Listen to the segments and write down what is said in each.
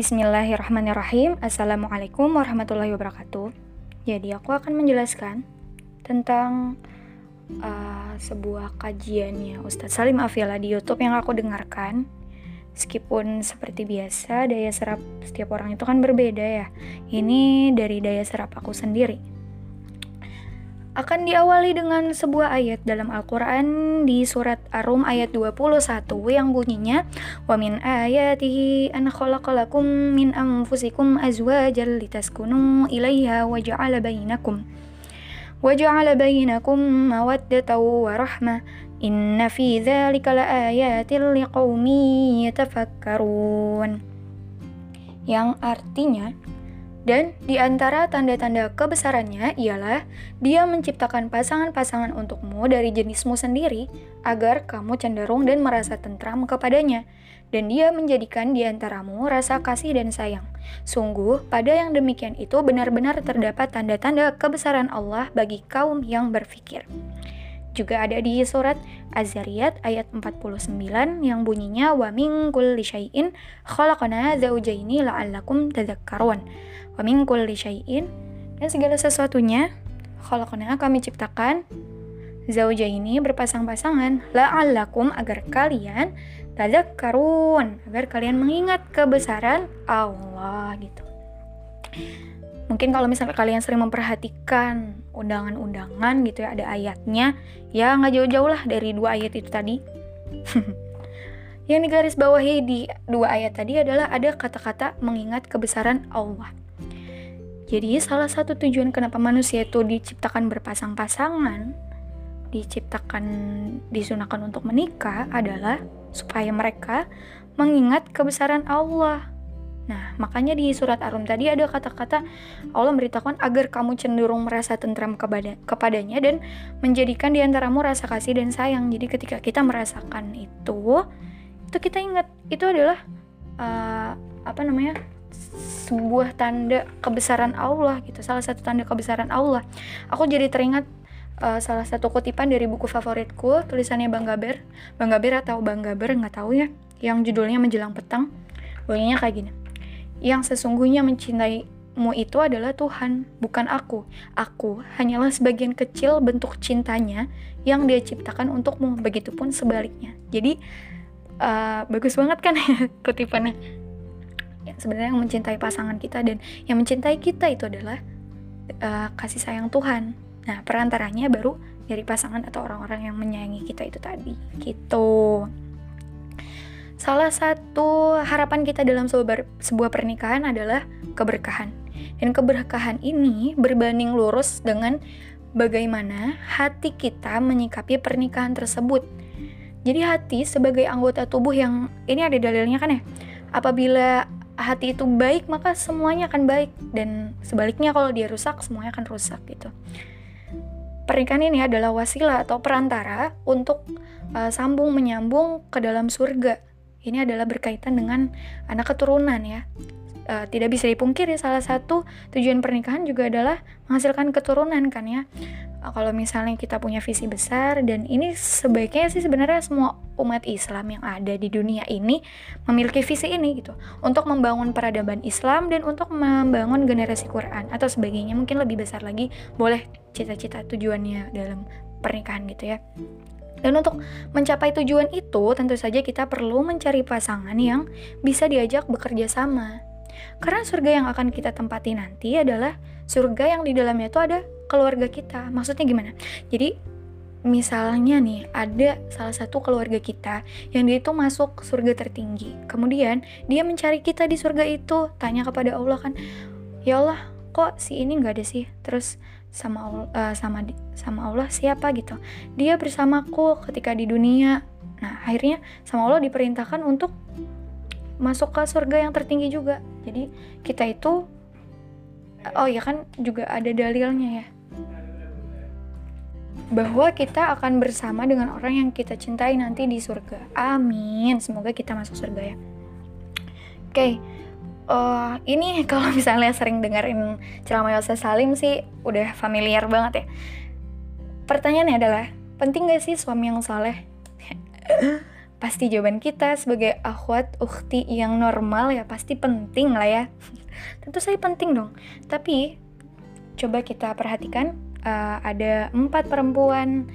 Bismillahirrahmanirrahim. Assalamualaikum warahmatullahi wabarakatuh. Jadi aku akan menjelaskan tentang uh, sebuah kajiannya Ustadz Salim Afila di YouTube yang aku dengarkan. Meskipun seperti biasa daya serap setiap orang itu kan berbeda ya. Ini dari daya serap aku sendiri akan diawali dengan sebuah ayat dalam Al-Quran di surat Ar-Rum ayat 21 yang bunyinya khalaqalakum min anfusikum azwajan litaskunu ilaiha wa ja'ala bainakum wa ja'ala bainakum mawaddatan wa rahmah inna fi dzalika laayatin liqaumin yatafakkarun. Yang artinya dan di antara tanda-tanda kebesarannya ialah dia menciptakan pasangan-pasangan untukmu dari jenismu sendiri agar kamu cenderung dan merasa tentram kepadanya. Dan dia menjadikan di antaramu rasa kasih dan sayang. Sungguh, pada yang demikian itu benar-benar terdapat tanda-tanda kebesaran Allah bagi kaum yang berfikir. Juga ada di surat Az-Zariyat ayat 49 yang bunyinya wa min kulli syai'in khalaqna la'allakum tadhakkarun. Wa min kulli syai'in dan segala sesuatunya khalaqna kami ciptakan zaujaini berpasang-pasangan la'allakum agar kalian tadhakkarun, agar kalian mengingat kebesaran Allah gitu. Mungkin kalau misalnya kalian sering memperhatikan undangan-undangan gitu ya, ada ayatnya, ya nggak jauh-jauh lah dari dua ayat itu tadi. Yang digaris bawahi di dua ayat tadi adalah ada kata-kata mengingat kebesaran Allah. Jadi salah satu tujuan kenapa manusia itu diciptakan berpasang-pasangan, diciptakan disunahkan untuk menikah adalah supaya mereka mengingat kebesaran Allah Nah, makanya di surat Ar-Rum tadi ada kata-kata Allah memberitakan agar kamu cenderung merasa tentram kepada, kepadanya dan menjadikan diantaramu rasa kasih dan sayang. Jadi ketika kita merasakan itu, itu kita ingat itu adalah uh, apa namanya sebuah tanda kebesaran Allah gitu. Salah satu tanda kebesaran Allah. Aku jadi teringat uh, salah satu kutipan dari buku favoritku tulisannya Bang Gaber, Bang Gaber atau Bang Gaber nggak tahu ya, yang judulnya Menjelang Petang. Bunyinya kayak gini yang sesungguhnya mencintaimu itu adalah Tuhan, bukan aku. Aku hanyalah sebagian kecil bentuk cintanya yang dia ciptakan untukmu. Begitupun sebaliknya. Jadi uh, bagus banget kan ya kutipannya. Ya, sebenarnya yang mencintai pasangan kita dan yang mencintai kita itu adalah uh, kasih sayang Tuhan. Nah, perantaranya baru dari pasangan atau orang-orang yang menyayangi kita itu tadi. Gitu. Salah satu harapan kita dalam sebuah pernikahan adalah keberkahan. Dan keberkahan ini berbanding lurus dengan bagaimana hati kita menyikapi pernikahan tersebut. Jadi hati sebagai anggota tubuh yang ini ada dalilnya kan ya. Apabila hati itu baik maka semuanya akan baik dan sebaliknya kalau dia rusak semuanya akan rusak gitu. Pernikahan ini adalah wasilah atau perantara untuk uh, sambung menyambung ke dalam surga ini adalah berkaitan dengan anak keturunan ya. E, tidak bisa dipungkiri salah satu tujuan pernikahan juga adalah menghasilkan keturunan kan ya. E, kalau misalnya kita punya visi besar dan ini sebaiknya sih sebenarnya semua umat Islam yang ada di dunia ini memiliki visi ini gitu untuk membangun peradaban Islam dan untuk membangun generasi Quran atau sebagainya mungkin lebih besar lagi boleh cita-cita tujuannya dalam pernikahan gitu ya. Dan untuk mencapai tujuan itu, tentu saja kita perlu mencari pasangan yang bisa diajak bekerja sama. Karena surga yang akan kita tempati nanti adalah surga yang di dalamnya itu ada keluarga kita. Maksudnya gimana? Jadi misalnya nih ada salah satu keluarga kita yang dia itu masuk surga tertinggi. Kemudian dia mencari kita di surga itu, tanya kepada Allah kan, "Ya Allah, kok si ini nggak ada sih?" Terus sama Allah, uh, sama sama Allah siapa gitu dia bersamaku ketika di dunia nah akhirnya sama Allah diperintahkan untuk masuk ke surga yang tertinggi juga jadi kita itu oh ya kan juga ada dalilnya ya bahwa kita akan bersama dengan orang yang kita cintai nanti di surga. Amin. Semoga kita masuk surga ya. Oke, okay uh, ini kalau misalnya sering dengerin ceramah Yose Salim sih udah familiar banget ya. Pertanyaannya adalah, penting gak sih suami yang soleh? pasti jawaban kita sebagai akhwat ukhti yang normal ya pasti penting lah ya tentu saya penting dong. Tapi coba kita perhatikan uh, ada empat perempuan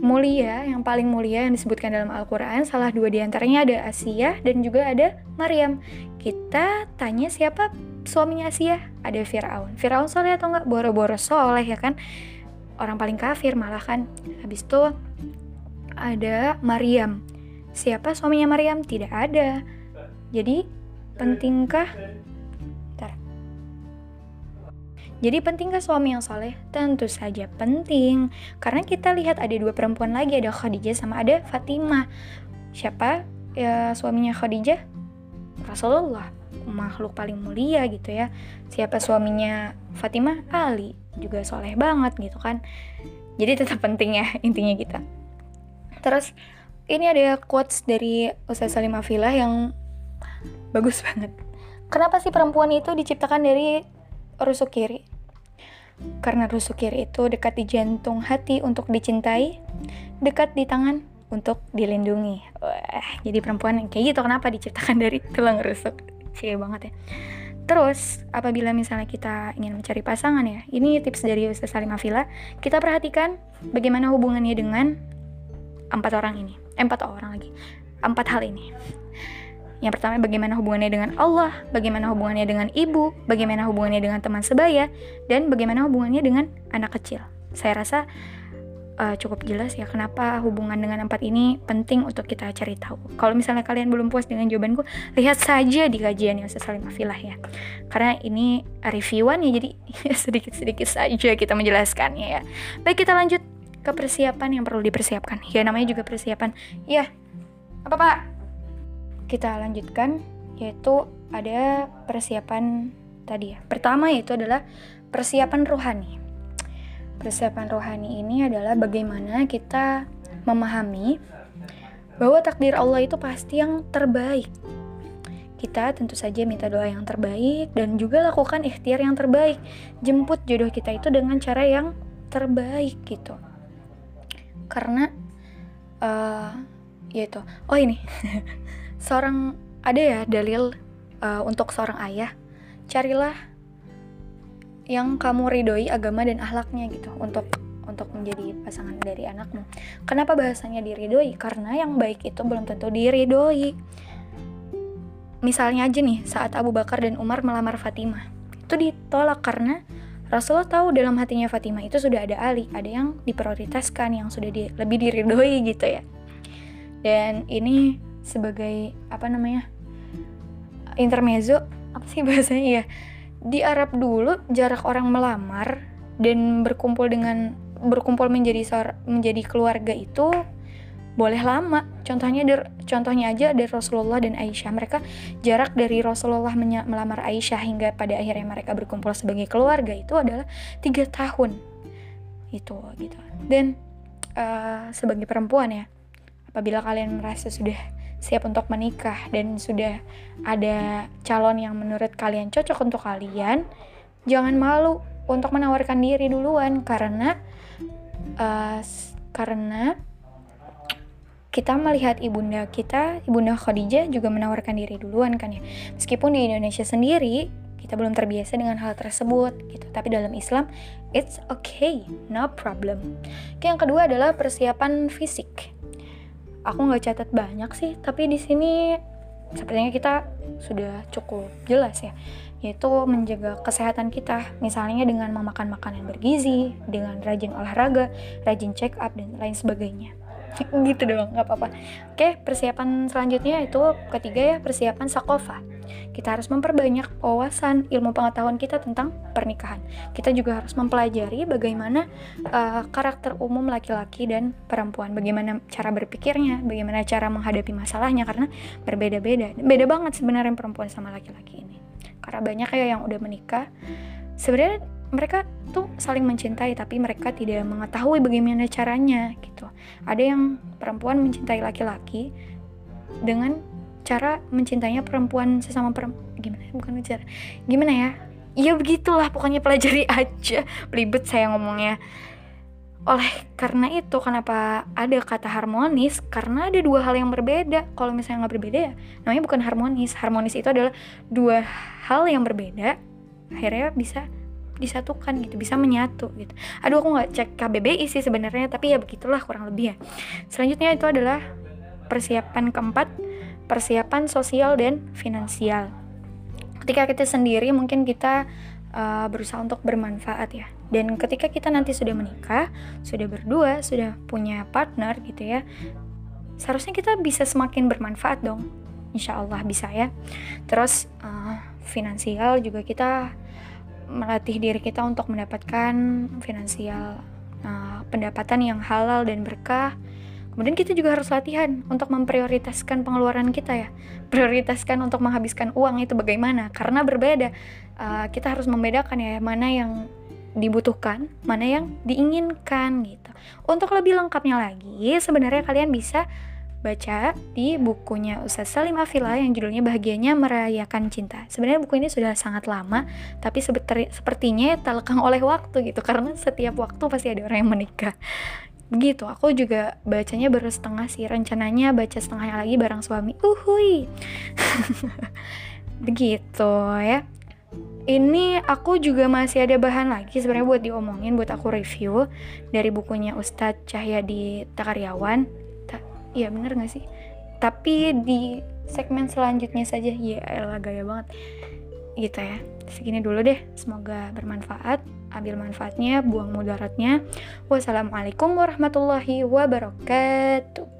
mulia yang paling mulia yang disebutkan dalam Al-Quran. Salah dua di antaranya ada Asia dan juga ada Maryam. Kita tanya siapa suaminya Asia? Ada Fir'aun. Fir'aun soleh atau enggak? Boro-boro soleh ya kan? Orang paling kafir malah kan. Habis itu ada Maryam. Siapa suaminya Maryam? Tidak ada. Jadi, pentingkah. Jadi pentingkah suami yang soleh? Tentu saja penting. Karena kita lihat ada dua perempuan lagi, ada Khadijah sama ada Fatimah. Siapa ya suaminya Khadijah? Rasulullah, makhluk paling mulia gitu ya. Siapa suaminya Fatimah? Ali, juga soleh banget gitu kan. Jadi tetap penting ya intinya kita. Terus ini ada quotes dari Ustaz Salim Afilah yang bagus banget. Kenapa sih perempuan itu diciptakan dari rusuk kiri? Karena rusuk kiri itu dekat di jantung hati untuk dicintai, dekat di tangan untuk dilindungi. Wah, jadi perempuan kayak gitu kenapa diciptakan dari tulang rusuk? Cie banget ya. Terus, apabila misalnya kita ingin mencari pasangan ya, ini tips dari Ustaz Salim Afila, kita perhatikan bagaimana hubungannya dengan empat orang ini empat orang lagi empat hal ini yang pertama bagaimana hubungannya dengan Allah, bagaimana hubungannya dengan ibu, bagaimana hubungannya dengan teman sebaya, dan bagaimana hubungannya dengan anak kecil. Saya rasa uh, cukup jelas ya kenapa hubungan dengan empat ini penting untuk kita cari tahu. Kalau misalnya kalian belum puas dengan jawabanku, lihat saja di kajian yang Salim Afilah ya. Karena ini reviewan ya, jadi sedikit-sedikit saja kita menjelaskannya ya. Baik kita lanjut ke persiapan yang perlu dipersiapkan. Ya namanya juga persiapan. Ya, apa pak? Kita lanjutkan, yaitu ada persiapan tadi ya. Pertama yaitu adalah persiapan rohani. Persiapan rohani ini adalah bagaimana kita memahami bahwa takdir Allah itu pasti yang terbaik. Kita tentu saja minta doa yang terbaik dan juga lakukan ikhtiar yang terbaik. Jemput jodoh kita itu dengan cara yang terbaik gitu karena uh, yaitu oh ini seorang ada ya dalil uh, untuk seorang ayah carilah yang kamu ridhoi agama dan ahlaknya gitu untuk untuk menjadi pasangan dari anakmu. Kenapa bahasanya diridhoi? Karena yang baik itu belum tentu diridhoi. Misalnya aja nih, saat Abu Bakar dan Umar melamar Fatimah, itu ditolak karena Rasulullah tahu dalam hatinya Fatimah itu sudah ada Ali, ada yang diprioritaskan, yang sudah di, lebih diridhoi gitu ya. Dan ini sebagai apa namanya intermezzo apa sih bahasanya ya di Arab dulu jarak orang melamar dan berkumpul dengan berkumpul menjadi menjadi keluarga itu boleh lama. Contohnya dari, contohnya aja dari Rasulullah dan Aisyah. Mereka jarak dari Rasulullah melamar Aisyah hingga pada akhirnya mereka berkumpul sebagai keluarga itu adalah tiga tahun. Itu gitu. Dan uh, sebagai perempuan ya, apabila kalian merasa sudah siap untuk menikah dan sudah ada calon yang menurut kalian cocok untuk kalian, jangan malu untuk menawarkan diri duluan karena uh, karena kita melihat ibunda kita, ibunda Khadijah juga menawarkan diri duluan kan ya. Meskipun di Indonesia sendiri kita belum terbiasa dengan hal tersebut gitu. Tapi dalam Islam it's okay, no problem. Oke, yang kedua adalah persiapan fisik. Aku nggak catat banyak sih, tapi di sini sepertinya kita sudah cukup jelas ya. Yaitu menjaga kesehatan kita. Misalnya dengan memakan makanan bergizi dengan rajin olahraga rajin check up dan lain sebagainya gitu doang nggak apa-apa. Oke persiapan selanjutnya itu ketiga ya persiapan sakofa. Kita harus memperbanyak wawasan ilmu pengetahuan kita tentang pernikahan. Kita juga harus mempelajari bagaimana uh, karakter umum laki-laki dan perempuan. Bagaimana cara berpikirnya bagaimana cara menghadapi masalahnya karena berbeda-beda. Beda banget sebenarnya perempuan sama laki-laki ini. Karena banyak ya yang udah menikah. Sebenarnya mereka tuh saling mencintai tapi mereka tidak mengetahui bagaimana caranya gitu. Ada yang perempuan mencintai laki-laki dengan cara mencintainya perempuan sesama perempuan gimana bukan cara gimana ya? Ya begitulah pokoknya pelajari aja. Belibet saya ngomongnya. Oleh karena itu kenapa ada kata harmonis? Karena ada dua hal yang berbeda. Kalau misalnya nggak berbeda ya namanya bukan harmonis. Harmonis itu adalah dua hal yang berbeda akhirnya bisa disatukan gitu bisa menyatu gitu aduh aku nggak cek KBBI sih sebenarnya tapi ya begitulah kurang lebih ya selanjutnya itu adalah persiapan keempat persiapan sosial dan finansial ketika kita sendiri mungkin kita uh, berusaha untuk bermanfaat ya. Dan ketika kita nanti sudah menikah, sudah berdua, sudah punya partner gitu ya, seharusnya kita bisa semakin bermanfaat dong. Insya Allah bisa ya. Terus uh, finansial juga kita melatih diri kita untuk mendapatkan finansial uh, pendapatan yang halal dan berkah Kemudian kita juga harus latihan untuk memprioritaskan pengeluaran kita ya. Prioritaskan untuk menghabiskan uang itu bagaimana? Karena berbeda. Uh, kita harus membedakan ya mana yang dibutuhkan, mana yang diinginkan gitu. Untuk lebih lengkapnya lagi, sebenarnya kalian bisa baca di bukunya Ustaz Salim Afila yang judulnya Bahagianya Merayakan Cinta. Sebenarnya buku ini sudah sangat lama, tapi sepertinya tak lekang oleh waktu gitu karena setiap waktu pasti ada orang yang menikah. Begitu aku juga bacanya baru setengah sih rencananya baca setengahnya lagi bareng suami. Uhui begitu ya. Ini aku juga masih ada bahan lagi sebenarnya buat diomongin buat aku review dari bukunya Ustadz Cahyadi Takaryawan Ta iya bener gak sih? Tapi di segmen selanjutnya saja. Ya elah gaya banget. Gitu ya. Segini dulu deh. Semoga bermanfaat. Ambil manfaatnya, buang mudaratnya. Wassalamualaikum warahmatullahi wabarakatuh.